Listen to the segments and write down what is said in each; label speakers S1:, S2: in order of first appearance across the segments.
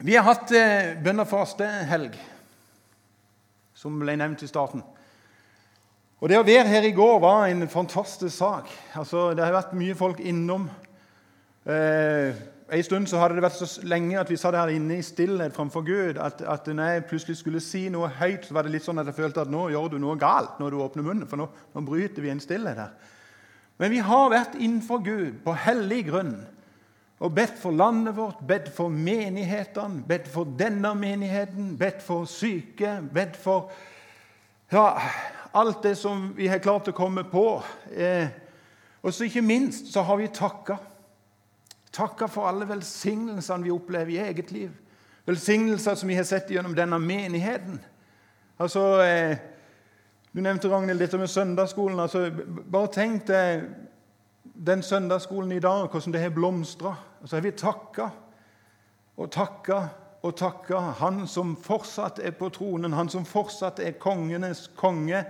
S1: Vi har hatt bønnefaste helg, som ble nevnt i starten. Og Det å være her i går var en fantastisk sak. Altså, Det har vært mye folk innom. Eh, en stund så hadde det vært så lenge at vi satt her inne i stillhet framfor Gud at, at når jeg plutselig skulle si noe høyt, så var det litt sånn at jeg følte at nå gjør du noe galt når du åpner munnen. For nå, nå bryter vi en stillhet her. Men vi har vært innenfor Gud på hellig grunn og bedt for landet vårt, bedt for menighetene, bedt for denne menigheten, bedt for syke, bedt for ja, alt det som vi har klart å komme på. Eh, og så ikke minst så har vi takka. Takka for alle velsignelsene vi opplever i eget liv. Velsignelser som vi har sett gjennom denne menigheten. Altså, eh, Du nevnte Ragnhild, dette med søndagsskolen. Altså, bare tenk deg den søndagsskolen i dag, hvordan det har blomstra. Så har vi takka og takka og takka Han som fortsatt er på tronen, han som fortsatt er kongenes konge.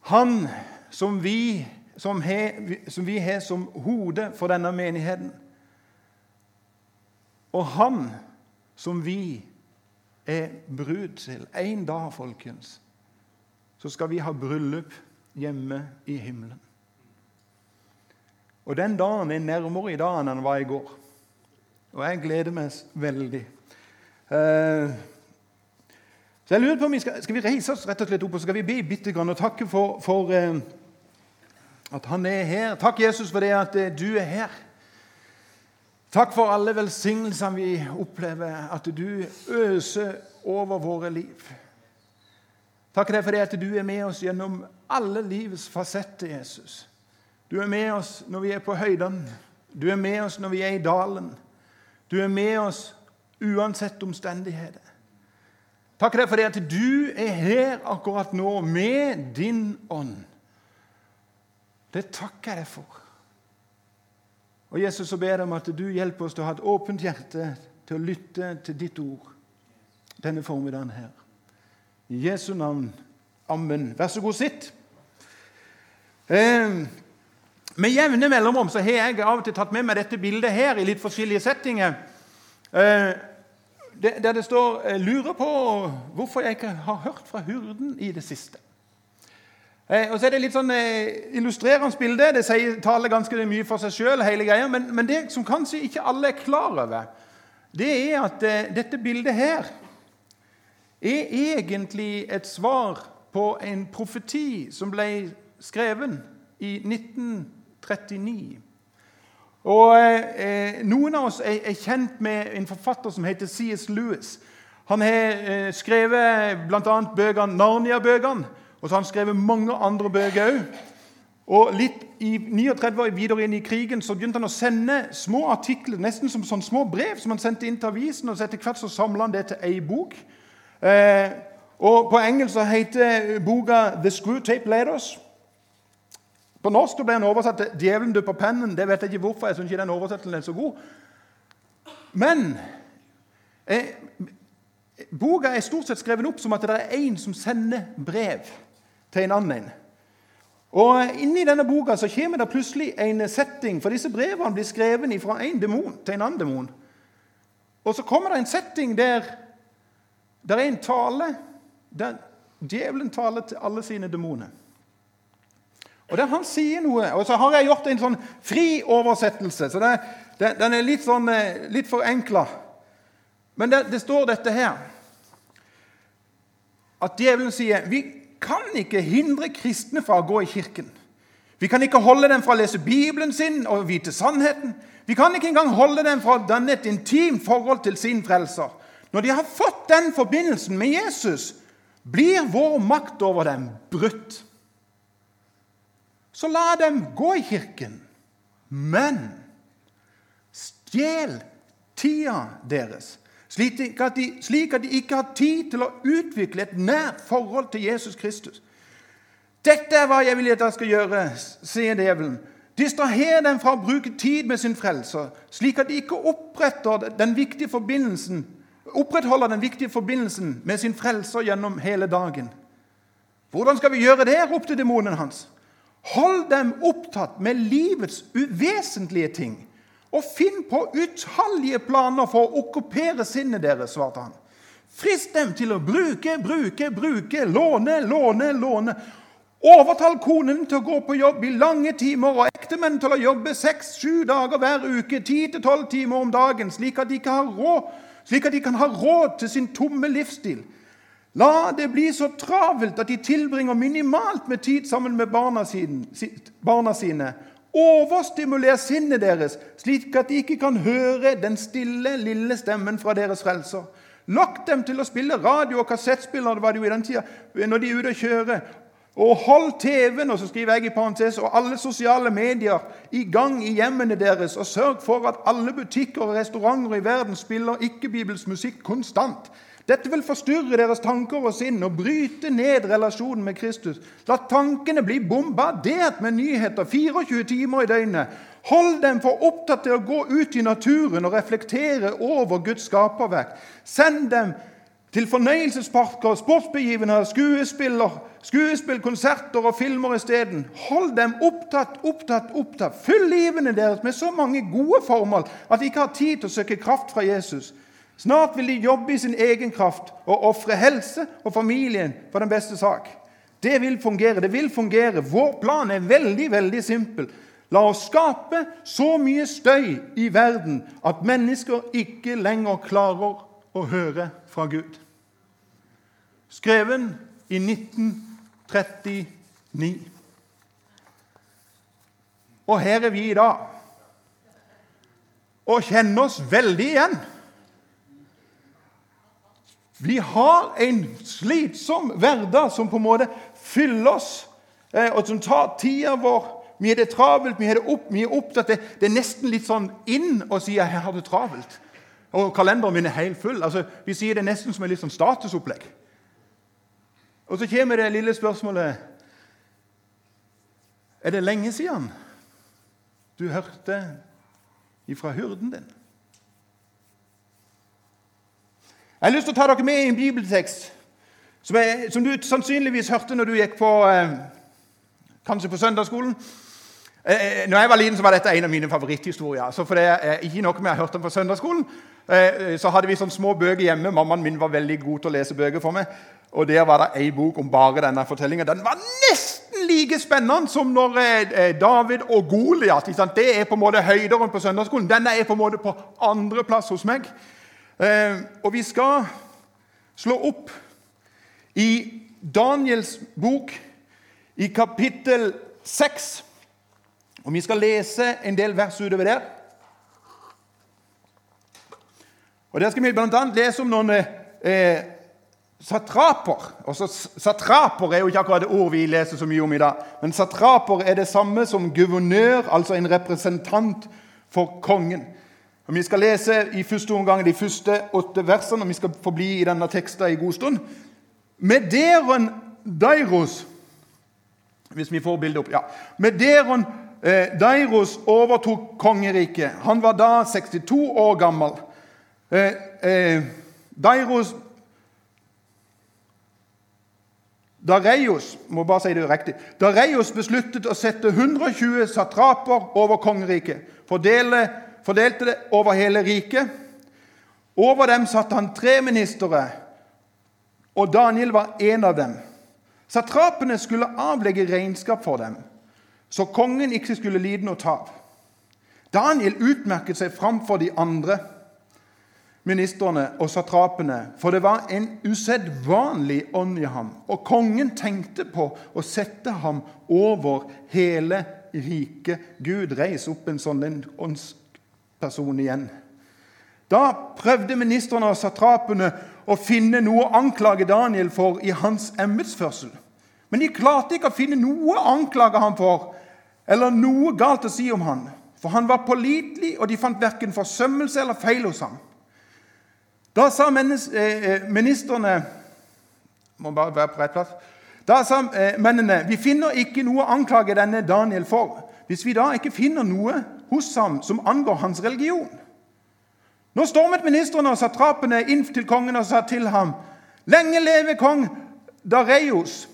S1: Han som vi, som he, som vi har som hode for denne menigheten. Og han som vi er brud til. En dag, folkens, så skal vi ha bryllup hjemme i himmelen. Og den dagen er nærmere i dag enn den var i går. Og jeg gleder meg veldig. Uh, så jeg lurer på om vi skal, skal vi reise oss rett og slett opp og så skal vi be bitte grann og takke for, for uh, at han er her. Takk, Jesus, for det at uh, du er her. Takk for alle velsignelsene vi opplever, at du øser over våre liv. Takk for det at du er med oss gjennom alle livets fasetter, Jesus. Du er med oss når vi er på høydene. Du er med oss når vi er i dalen. Du er med oss uansett omstendigheter. Takk for det at du er her akkurat nå med din ånd. Det takker jeg deg for. Og Jesus, så ber jeg om at du hjelper oss til å ha et åpent hjerte til å lytte til ditt ord denne formiddagen her. I Jesu navn. Amen. Vær så god, sitt. Eh, med jevne mellomrom så har jeg av og til tatt med meg dette bildet her i litt forskjellige settinger. Eh, der det står eh, 'Lurer på hvorfor jeg ikke har hørt fra Hurden i det siste'. Eh, og så er det litt sånn illustrerende bilde. Det sier, taler ganske mye for seg sjøl, hele greia. Men, men, det som kanskje ikke alle er klar over, det er at dette bildet her er egentlig et svar på en profeti som ble skreven i 1920. 39. Og eh, Noen av oss er, er, kjent med en forfatter som heter C.S. Lewis. Han har eh, skrevet bl.a. bøkene Narnia-bøkene, og så har han skrevet mange andre bøker òg. Og litt I 39 år videre inn i krigen så begynte han å sende små artikler, nesten som sånn små brev, som han sendte inn til avisen. og så Etter hvert så samla han det til ei bok. Eh, og På engelsk så heter boka 'The Screwtape Letters'. På norsk ble den oversatt til 'Djevelen dupper pennen'. Det vet jeg ikke hvorfor. jeg synes ikke den oversettelsen er så god. Men eh, boka er stort sett skrevet opp som at det er en som sender brev til en annen. Og Inni denne boka så kommer det plutselig en setting, for disse brevene blir skrevet fra en demon til en annen demon. Og så kommer det en setting der det er en tale der djevelen taler til alle sine demoner. Og der Han sier noe, og så har jeg gjort en sånn fri oversettelse. så det, det, Den er litt, sånn, eh, litt forenkla. Men det, det, står dette her At djevelen sier vi kan ikke hindre kristne fra å gå i kirken. Vi kan ikke holde dem fra å lese Bibelen sin og vite sannheten. Vi kan ikke engang holde dem fra å danne et intimt forhold til sin frelser. Når de har fått den forbindelsen med Jesus, blir vår makt over dem brutt. Så la dem gå i kirken. Men stjel tida deres, slik at, de, slik at de ikke har tid til å utvikle et nært forhold til Jesus Kristus. Dette er hva jeg vil at dere skal gjøre, sier djevelen. Distraher dem fra å bruke tid med sin frelser, slik at de ikke den opprettholder den viktige forbindelsen med sin frelser gjennom hele dagen. Hvordan skal vi gjøre det? ropte demonen hans. Hold dem opptatt med livets uvesentlige ting, Og finn på utallige planer for å okkupere sinnet deres, svarte han. Frist dem til å bruke, bruke, bruke, låne, låne, låne. Overtal konen til å gå på jobb i lange timer og ektemenn til å jobbe seks-sju dager hver uke, ti til tolv timer om dagen, slik at, de råd, slik at de kan ha råd til sin tomme livsstil. La det bli så travelt at de tilbringer minimalt med tid sammen med barna sine. Barna sine. Overstimuler sinnet deres, slik at de ikke kan høre den stille, lille stemmen fra deres frelser. Lokk dem til å spille radio og kassettspiller det var det jo i den tida, når de er ute og kjører. Og hold TV-en og så skriver jeg i parentes, og alle sosiale medier i gang i hjemmene deres. Og sørg for at alle butikker og restauranter i verden spiller ikke-bibelsk musikk konstant. Dette vil forstyrre deres tanker og sinn og bryte ned relasjonen med Kristus. La tankene bli bombardert med nyheter 24 timer i døgnet. Hold dem for opptatt til å gå ut i naturen og reflektere over Guds skaperverk. Send dem til fornøyelsesparker, sportsbegivenheter, skuespiller, skuespill, konserter og filmer isteden. Hold dem opptatt, opptatt, opptatt. Fyll livene deres med så mange gode formål at de ikke har tid til å søke kraft fra Jesus. Snart vil de jobbe i sin egen kraft og ofre helse og familien for den beste sak. Det vil fungere. det vil fungere. Vår plan er veldig veldig simpel. La oss skape så mye støy i verden at mennesker ikke lenger klarer å høre fra Gud. Skreven i 1939. Og her er vi i dag og kjenner oss veldig igjen. Vi har en slitsom hverdag som på en måte fyller oss, eh, og som tar tida vår. Vi har det travelt, vi har det opp, vi er opptatt. Det, det er nesten litt sånn inn å si jeg har det travelt. Og kalenderen min er helt full. Altså, vi sier det nesten som et sånn statusopplegg. Og så kommer det lille spørsmålet Er det lenge siden du hørte ifra hyrden din? Jeg har lyst til å ta dere med i en bibeltekst som, jeg, som du sannsynligvis hørte når du gikk på eh, kanskje på søndagsskolen. Eh, eh når jeg var liten, så var dette en av mine favoritthistorier. Så for det er ikke noe vi har hørt om på søndagsskolen. Eh, så hadde vi sånne små bøker hjemme. Mammaen min var veldig god til å lese bøker for meg. Og Der var det ei bok om bare denne fortellinga. Den var nesten like spennende som når eh, eh David og Goliat. Det er på en måte høyderen på søndagsskolen. Denne er på en måte på andreplass hos meg. Eh, og vi skal slå opp i Daniels bok i kapittel 6. Og vi skal lese en del vers utover der. Og Der skal vi bl.a. lese om noen eh, satraper. Også satraper er jo ikke akkurat det ord vi leser så mye om i dag. Men satraper er det samme som guvernør, altså en representant for kongen. Og Vi skal lese i første omgang de første åtte versene, og vi skal forbli i denne teksten i god stund. Mederen Dairos Hvis vi får bildet opp. ja. Mederen eh, Dairos overtok kongeriket. Han var da 62 år gammel. Eh, eh, Dairos Dareios må bare si det riktig, Dareios besluttet å sette 120 satraper over kongeriket. Fordele fordelte det over hele riket. Over dem satte han tre ministre, og Daniel var en av dem. Satrapene skulle avlegge regnskap for dem, så kongen ikke skulle lide noe tap. Daniel utmerket seg framfor de andre ministrene og satrapene, for det var en usedvanlig ånd i ham. Og kongen tenkte på å sette ham over hele riket. Gud reis opp en sånn ånds person igjen. Da prøvde ministrene og satrapene å finne noe å anklage Daniel for i hans embetsførsel. Men de klarte ikke å finne noe å anklage ham for, eller noe galt å si om han. For han var pålitelig, og de fant verken forsømmelse eller feil hos ham. Da sa eh, eh, ministrene må bare være på rett plass. Da sa eh, mennene vi finner ikke noe å anklage denne Daniel for. Hvis vi da ikke finner noe hos ham som angår hans religion. Nå stormet ministrene og satrapene inn til kongen og sa til ham.: Lenge leve kong Dareios.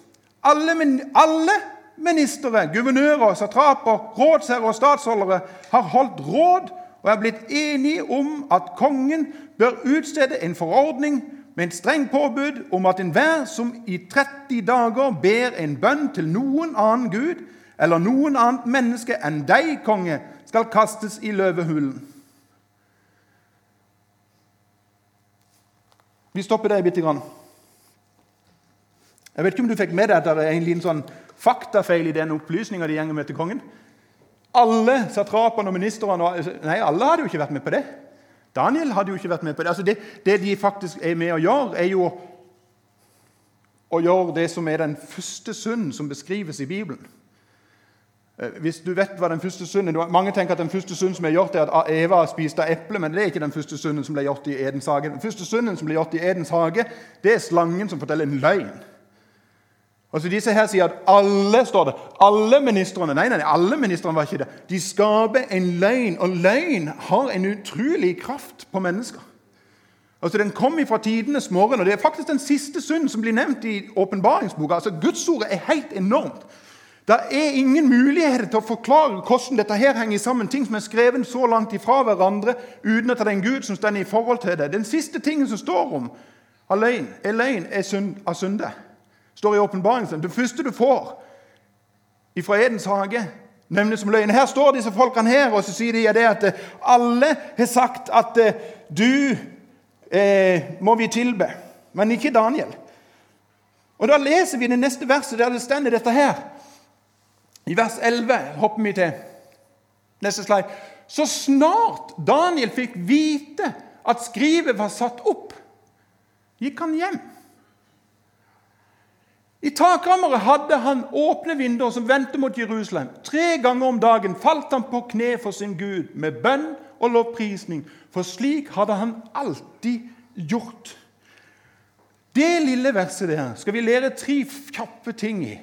S1: Alle, alle ministre, guvernører, satraper, rådsherrer og statsholdere har holdt råd og er blitt enige om at kongen bør utstede en forordning med et strengt påbud om at enhver som i 30 dager ber en bønn til noen annen gud eller noen annet menneske enn deg, konge, skal kastes i løvehulen. Vi stopper der bitte grann. Jeg vet ikke om du fikk med deg at det er en liten sånn faktafeil i den opplysninga de gjenger med til kongen. Alle satrapene og ministrene Nei, alle hadde jo ikke vært med på det. Daniel hadde jo ikke vært med på det. Altså det, det de faktisk er med og gjør, er jo å gjøre det som er den første synd som beskrives i Bibelen. Eh, hvis du vet hva den første synden Mange tenker at den første synden som er gjort, er at Eva spiste av eple, men det er ikke den første synden som ble gjort i Edens hage. Den første synden som ble gjort i Edens hage, det er slangen som forteller en løgn. Altså Disse her sier at alle står det, alle ministrene Nei, nei, alle ministrene var ikke det. De skaper en løgn, og løgn har en utrolig kraft på mennesker. Altså Den kom fra tidenes morgen, og det er faktisk den siste synd som blir nevnt i åpenbaringsboka. Altså Gudsordet er helt enormt. Det er ingen mulighet til å forklare hvordan dette her henger sammen. Ting som er skrevet så langt ifra hverandre uten at det er en Gud som står i forhold til det. Den siste tingen som står om alene, er løgn er synd av synde står i åpenbaringen. Det første du får fra Edens hage, nevnes som løgn. Her står disse folkene her, og så sier de det at eh, alle har sagt at eh, du eh, må vi tilbe, men ikke Daniel. Og Da leser vi det neste verset der det stender dette her. I vers 11 hopper vi til. Neste slide. Så snart Daniel fikk vite at skrivet var satt opp, gikk han hjem. I takkammeret hadde han åpne vinduer som vendte mot Jerusalem. Tre ganger om dagen falt han på kne for sin Gud med bønn og lovprisning, for slik hadde han alltid gjort. Det lille verset der skal vi lære tre kjappe ting i.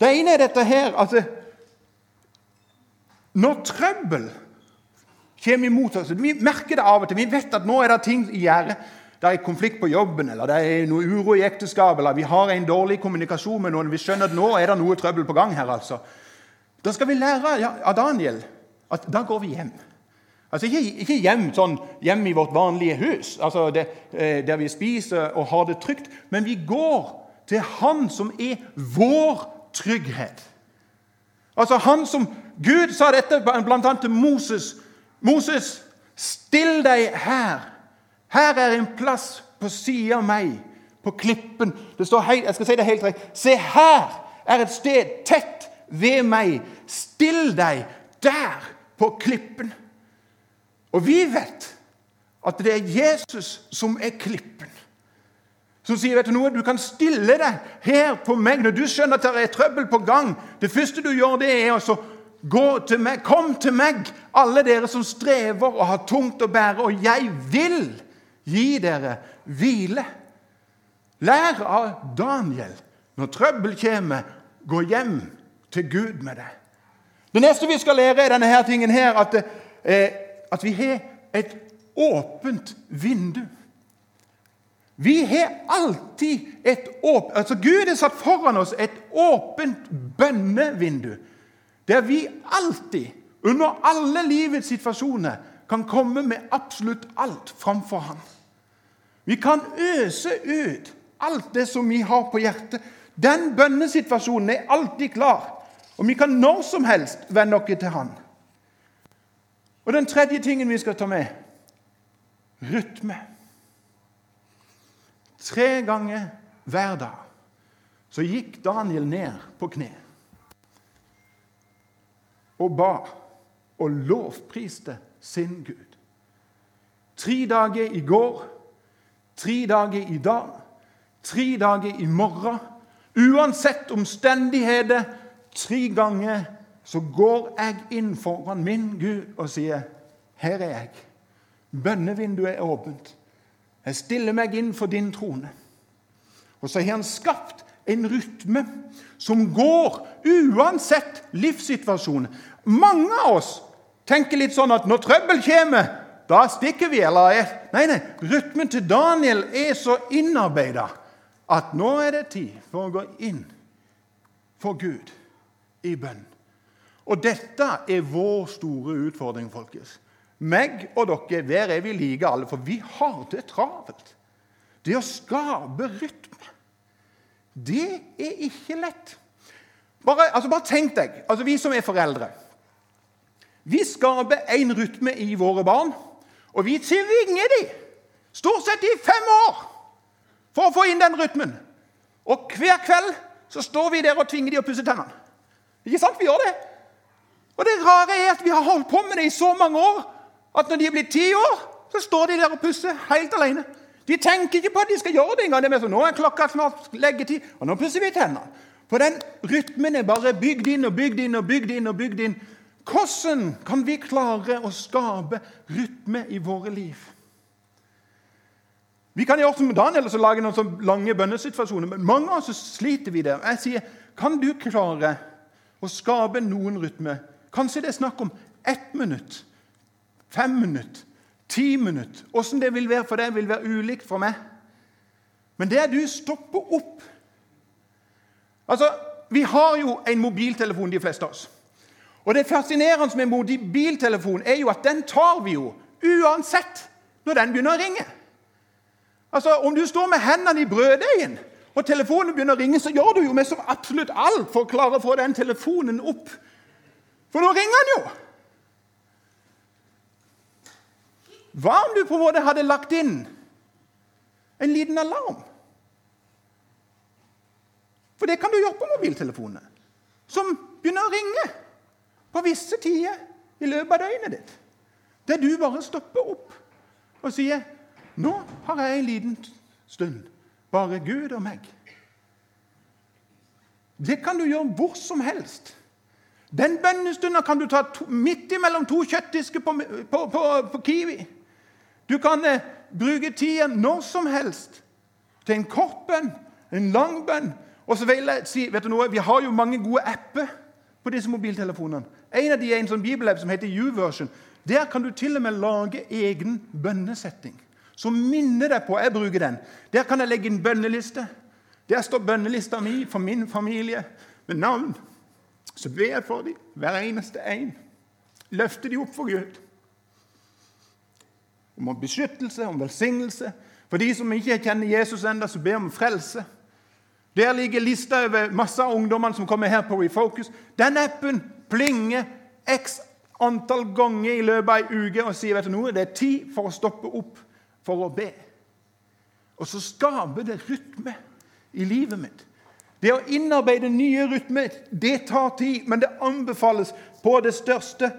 S1: Det ene er dette her at når trøbbel kommer imot oss Vi merker det av og til. Vi vet at nå er det ting i gjære det er konflikt på jobben, eller det er noe uro i ekteskapet, eller vi har en dårlig kommunikasjon med noen, vi skjønner at nå er det noe trøbbel på gang her, altså. Da skal vi lære av Daniel at da går vi hjem. Altså Ikke, ikke hjem, sånn, hjem i vårt vanlige hus, altså det, eh, der vi spiser og har det trygt, men vi går til Han som er vår trygghet. Altså han som Gud sa dette bl.a. til Moses. Moses, still deg her her er en plass på sida av meg, på klippen. Det står helt, jeg skal si det helt rett. Se, her er et sted tett ved meg. Still deg der på klippen. Og vi vet at det er Jesus som er klippen. Som sier vet du noe, du kan stille deg her på meg når du skjønner at det er trøbbel på gang. Det første du gjør, det er å gå til meg. Kom til meg, alle dere som strever og har tungt å bære, og jeg vil gi dere hvile. Lær av Daniel. Når trøbbel kommer, gå hjem til Gud med det. Det neste vi skal lære, er denne her tingen her, at, eh, at vi har et åpent vindu. Vi har alltid et åpent altså Gud har satt foran oss et åpent bønnevindu. Der vi alltid, under alle livets situasjoner, kan komme med absolutt alt framfor ham. Vi kan øse ut alt det som vi har på hjertet. Den bønnesituasjonen er alltid klar, og vi kan når som helst vende oss til Han. Og Den tredje tingen vi skal ta med rytme. Tre ganger hver dag så gikk Daniel ned på kne og ba og lovpriste sin Gud. Tre dager i går Tre dager i dag, tre dager i morgen. Uansett omstendigheter, tre ganger så går jeg inn foran min Gud og sier, 'Her er jeg.' Bønnevinduet er åpent. Jeg stiller meg inn for din trone. Og så har han skapt en rytme som går uansett livssituasjon. Mange av oss tenker litt sånn at når trøbbel kommer, da stikker vi. eller Nei, nei. Rytmen til Daniel er så innarbeida at nå er det tid for å gå inn for Gud i bønn. Og dette er vår store utfordring, folkens. Meg og dere, hver er vi like alle, for vi har det travelt. Det å skape rytme, det er ikke lett. Bare, altså bare tenk deg, altså vi som er foreldre. Vi skaper en rytme i våre barn, og vi tvinger dem stort sett i fem år for å få inn den rytmen. Og hver kveld så står vi der og tvinger dem å pusse tennene. Ikke sant? Vi gjør det. Og det rare er at vi har holdt på med det i så mange år at når de er blitt ti år, så står de der og pusser helt alene. De tenker ikke på at de skal gjøre det engang. Sånn, nå er klokka snart leggetid, og nå pusser vi tennene. For den rytmen er bare bygd inn og bygd inn og bygd inn. og bygd inn. Hvordan kan vi klare å skape rytme i våre liv? Vi kan gjøre som Daniel og lage noen sånne lange bønnesituasjoner, men mange av oss sliter vi der. Jeg sier, kan du klare å skape noen rytme? Kanskje det er snakk om ett minutt, fem minutter, ti minutter Åssen det vil være for deg, vil være ulikt for meg. Men det er du stopper opp Altså, Vi har jo en mobiltelefon, de fleste av oss. Og Det fascinerende med mobiltelefon er jo at den tar vi jo uansett når den begynner å ringe. Altså, Om du står med hendene i brøddeigen og telefonen begynner å ringe, så gjør du jo med som absolutt alt for å klare å få den telefonen opp. For nå ringer den jo! Hva om du på en måte hadde lagt inn en liten alarm? For det kan du gjøre på mobiltelefonene, som begynner å ringe på visse tider i løpet av døgnet ditt. Der du bare stopper opp og sier 'Nå har jeg en liten stund, bare Gud og meg'. Det kan du gjøre hvor som helst. Den bønnestunda kan du ta to, midt imellom to kjøttdisker på, på, på, på, Kiwi. Du kan eh, bruke tida når som helst til en kort bønn, en lang bønn, og så vil jeg si, vet du noe, Vi har jo mange gode apper på disse mobiltelefonene. En av de er en sånn bibelapp som heter YouVersion. Der kan du til og med lage egen bønnesetting som minner deg på Jeg bruker den. Der kan jeg legge inn bønneliste. Der står bønnelista mi for min familie med navn. Så ber jeg for dem, hver eneste en. Løfter de opp for Gud. Om beskyttelse, om velsignelse. For de som ikke kjenner Jesus ennå, så ber om frelse. Der ligger lista over masse av ungdommene som kommer her på Refocus. Den appen plinger x antall ganger i løpet av ei uke og sier vet du noe, det er tid for å stoppe opp for å be. Og så skaper det rytme i livet mitt. Det å innarbeide nye rytmer det tar tid, men det anbefales på det største.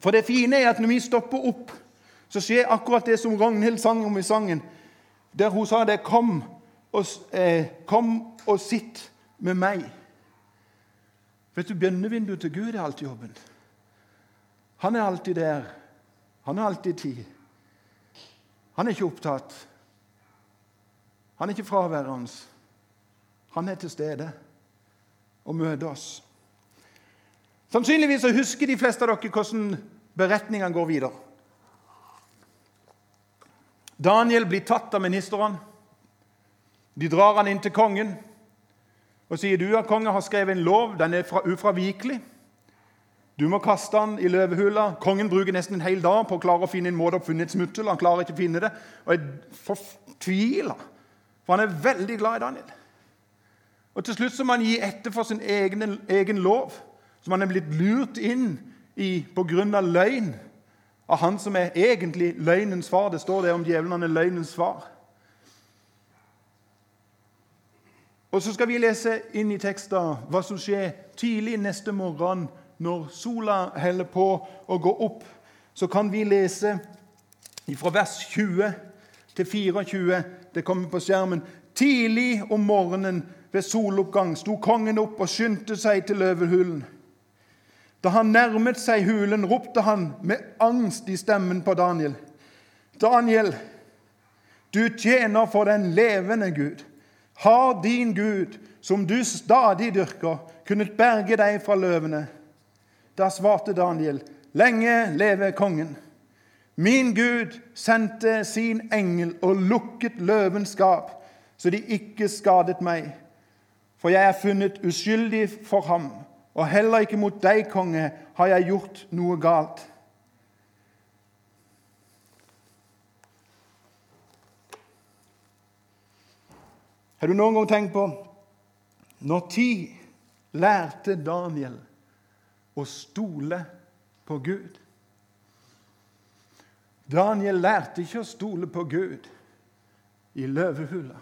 S1: For det fine er at når vi stopper opp, så skjer akkurat det som Ragnhild sang om i sangen der hun sa det 'Kom og, eh, kom og sitt med meg'. Vet du, Bønnevinduet til Gud er alltid åpent. Han er alltid der. Han har alltid tid. Han er ikke opptatt. Han er ikke fraværende. Han er til stede og møter oss. Sannsynligvis husker de fleste av dere hvordan beretningene går videre. Daniel blir tatt av ministeren. De drar han inn til kongen og sier du at kongen har skrevet en lov. Den er ufravikelig. Du må kaste han i løvehula. Kongen bruker nesten en hel dag på å klare å finne en måte å finne et smutthull. Han klarer ikke å finne det, og er fortvila, for han er veldig glad i Daniel. Og Til slutt så må han gi etter for sin egen, egen lov, som han er blitt lurt inn i pga. løgn av han som er egentlig løgnens far. Det står det om djevelen, han er løgnens far. Og Så skal vi lese inn i teksten hva som skjer tidlig neste morgen når sola heller på å gå opp. Så kan vi lese fra vers 20 til 24. Det kommer på skjermen. Tidlig om morgenen ved soloppgang sto kongen opp og skyndte seg til løvehulen. Da han nærmet seg hulen, ropte han med angst i stemmen på Daniel. Daniel, du tjener for den levende Gud. Har din Gud, som du stadig dyrker, kunnet berge deg fra løvene? Da svarte Daniel, lenge leve kongen. Min Gud sendte sin engel og lukket løvens skap, så de ikke skadet meg. For jeg er funnet uskyldig for ham og heller ikke mot deg, konge, har jeg gjort noe galt. Har du noen gang tenkt på når tid lærte Daniel å stole på Gud? Daniel lærte ikke å stole på Gud i løvehula.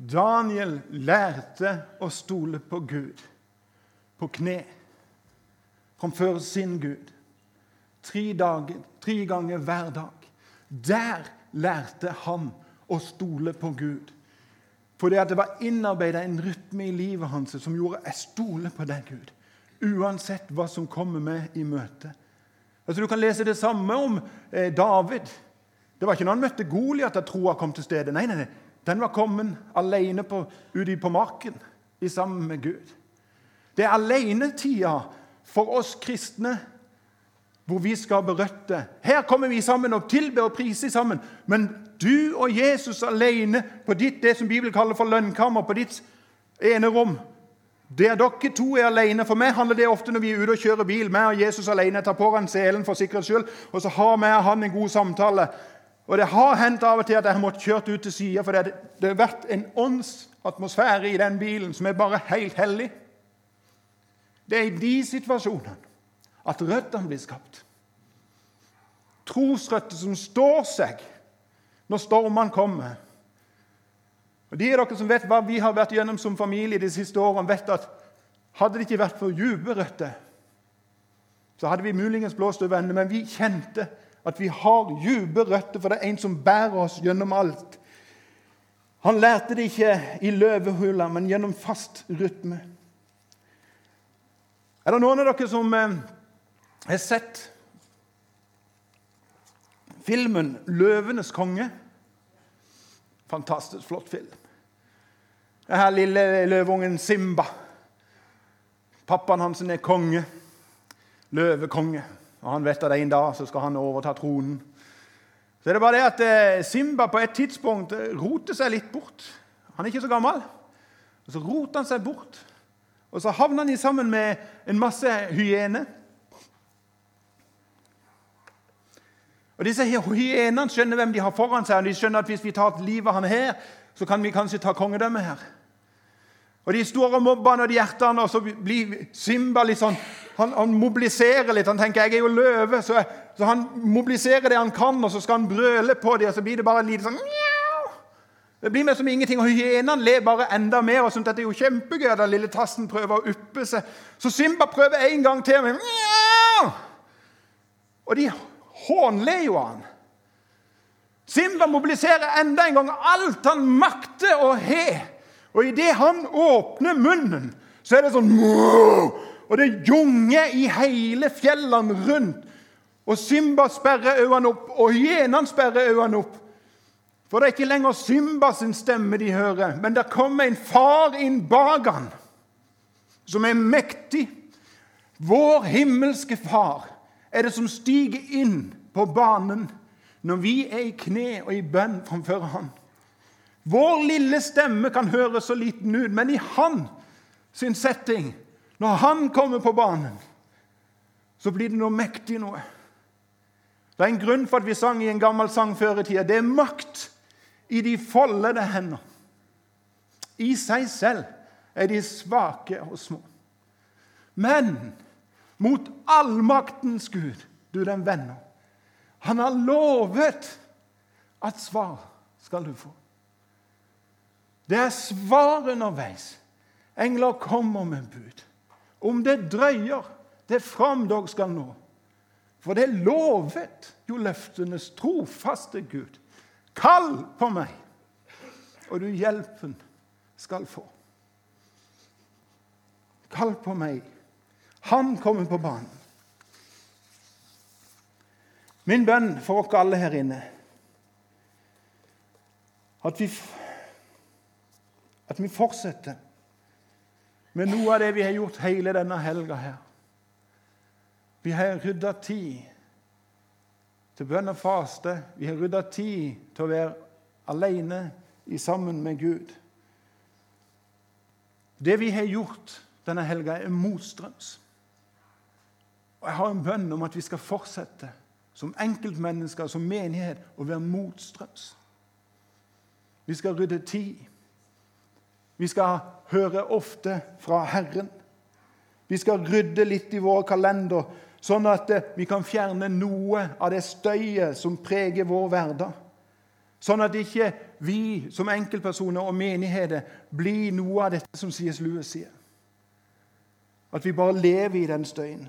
S1: Daniel lærte å stole på Gud på kne framfor sin Gud. Tre, dager, tre ganger hver dag. Der lærte han å stole på Gud. Fordi det var innarbeida en rytme i livet hans som gjorde jeg stoler på deg, Gud. Uansett hva som kommer med i møte. Altså, du kan lese det samme om eh, David. Det var ikke når han møtte Goliat at troa kom til stede. Nei, nei, nei. Den var kommet alene på, ute på marken i sammen med Gud. Det er alenetida for oss kristne hvor vi skaper røtter. Her kommer vi sammen og tilber og priser sammen. Men du og Jesus alene på ditt det som Bibelen kaller for lønnkammer, på ditt enerom Der dere to er alene For meg handler det ofte når vi er ute og kjører bil. meg og Jesus alene tar på han selen for sikkerhets skyld, og så har vi og han en god samtale. Og Det har hendt av og til at jeg har måttet kjørt ut til sida, for det, det har vært en åndsatmosfære i den bilen som er bare helt hellig. Det er i de situasjonene at røttene blir skapt. Trosrøtter som står seg når stormene kommer. Og De av dere som vet hva vi har vært gjennom som familie de siste årene, vet at hadde det ikke vært for dype røtter, så hadde vi muligens blåst over ende. Men vi kjente at vi har dype røtter, for det er en som bærer oss gjennom alt. Han lærte det ikke i løvehula, men gjennom fast rytme. Er det noen av dere som eh, har sett filmen 'Løvenes konge'? Fantastisk flott film. Det her lille løveungen Simba. Pappaen hans er konge. Løvekonge. Og han vet at en dag så skal han overta tronen. Så er det bare det at eh, Simba på et tidspunkt eh, roter seg litt bort. Han er ikke så gammel. Og Så roter han seg bort. Og så havner han sammen med en masse hyener. Og Disse hyenene skjønner hvem de har foran seg, og de skjønner at hvis vi tar livet av han her, så kan vi kanskje ta kongedømmet her. Og De står og og de hjertene, og så blir Simba litt sånn han, han, mobiliserer litt. Han tenker jeg er jo løve, så, så, han mobiliserer det han kan, og så skal han brøle på dem, og så blir det bare en liten sånn det blir mer som ingenting, og Hyenene ler bare enda mer. og sånt, Det er jo kjempegøy den lille tassen prøver å uppe seg. Så Simba prøver en gang til. Men, og de hånler jo han. Simba mobiliserer enda en gang alt han makter å he. Og idet han åpner munnen, så er det sånn Og det junger i hele fjellene rundt. Og Simba sperrer øynene opp, og hyenene sperrer øynene opp. For det er ikke lenger Simba sin stemme de hører, men det kommer en far inn bak han, som er mektig. Vår himmelske far er det som stiger inn på banen når vi er i kne og i bønn framfor han. Vår lille stemme kan høres så liten ut, men i han sin setting, når han kommer på banen, så blir det noe mektig noe. Det er en grunn for at vi sang i en gammel sang før i tida. Det er makt i de foldede hender. I seg selv er de svake og små. Men mot allmaktens Gud, du den venner, han har lovet at svar skal du få. Det er svar underveis. Engler kommer med bud. Om det drøyer, det fram dere skal nå. For det er lovet jo løftenes trofaste Gud. Kall på meg, og du hjelpen skal få. Kall på meg. Han kommer på banen. Min bønn for oss alle her inne at vi, at vi fortsetter med noe av det vi har gjort hele denne helga her. Vi har rydda tid til bønn og faste. Vi har rydda tid til å være alene sammen med Gud. Det vi har gjort denne helga er motstrøms. Og Jeg har en bønn om at vi skal fortsette som enkeltmennesker, som menighet, å være motstrøms. Vi skal rydde tid. Vi skal høre ofte fra Herren. Vi skal rydde litt i vår kalender, sånn at eh, vi kan fjerne noe av det støyet som preger vår hverdag. Sånn at ikke vi som enkeltpersoner og menigheter blir noe av dette som C.S. Lewis sier. At vi bare lever i den støyen.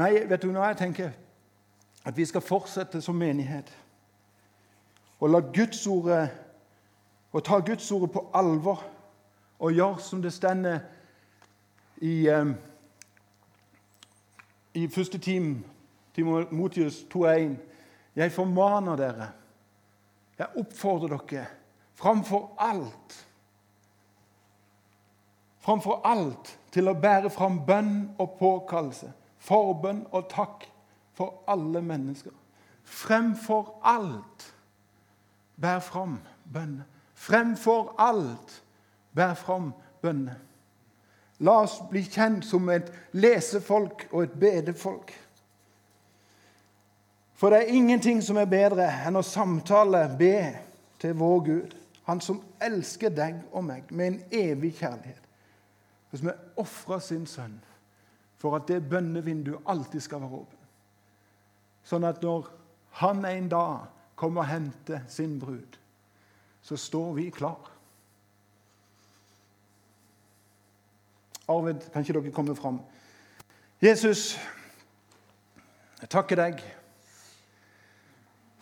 S1: Nei, vet du hva jeg tenker? At vi skal fortsette som menighet. Og la Gudsordet og ta Gudsordet på alvor og gjør som det stender i, um, i første time, Timotius 2,1. Jeg formaner dere jeg oppfordrer dere framfor alt Framfor alt til å bære fram bønn og påkallelse, forbønn og takk for alle mennesker. Fremfor alt bær fram bønn. Fremfor alt bær fram bønner. La oss bli kjent som et lesefolk og et bedefolk. For det er ingenting som er bedre enn å samtale, be til vår Gud, Han som elsker deg og meg med en evig kjærlighet, som har ofra sin sønn for at det bønnevinduet alltid skal være åpent. Sånn at når han en dag kommer og henter sin brud, så står vi klar. Arvid, kan ikke dere komme fram? Jesus, jeg takker deg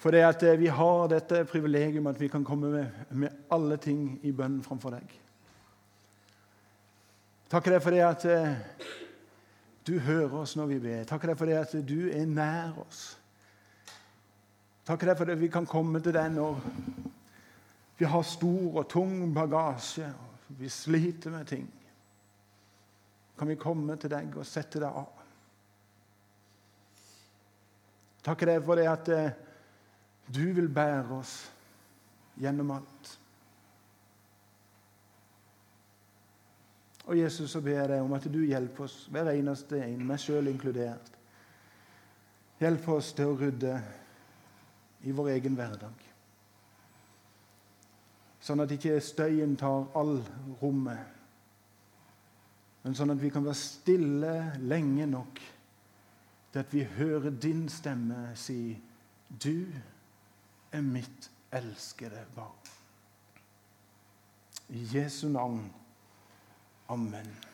S1: for det at eh, vi har dette privilegium at vi kan komme med, med alle ting i bønn framfor deg. Takker deg for det at eh, du hører oss når vi ber. Takker deg for det at du er nær oss. Takker deg for det at vi kan komme til deg når vi har stor og tung bagasje og vi sliter med ting. Kan vi komme til deg og sette deg av? Takker deg for det at eh, du vil bære oss gjennom alt. Og Jesus, så ber jeg deg om at du hjelper oss, hver eneste en, meg sjøl inkludert. Hjelp oss til å rydde i vår egen hverdag. Sånn at ikke støyen tar all rommet, men sånn at vi kan være stille lenge nok til at vi hører din stemme si 'Du' er mitt elskede barn. I Jesu navn. Amen.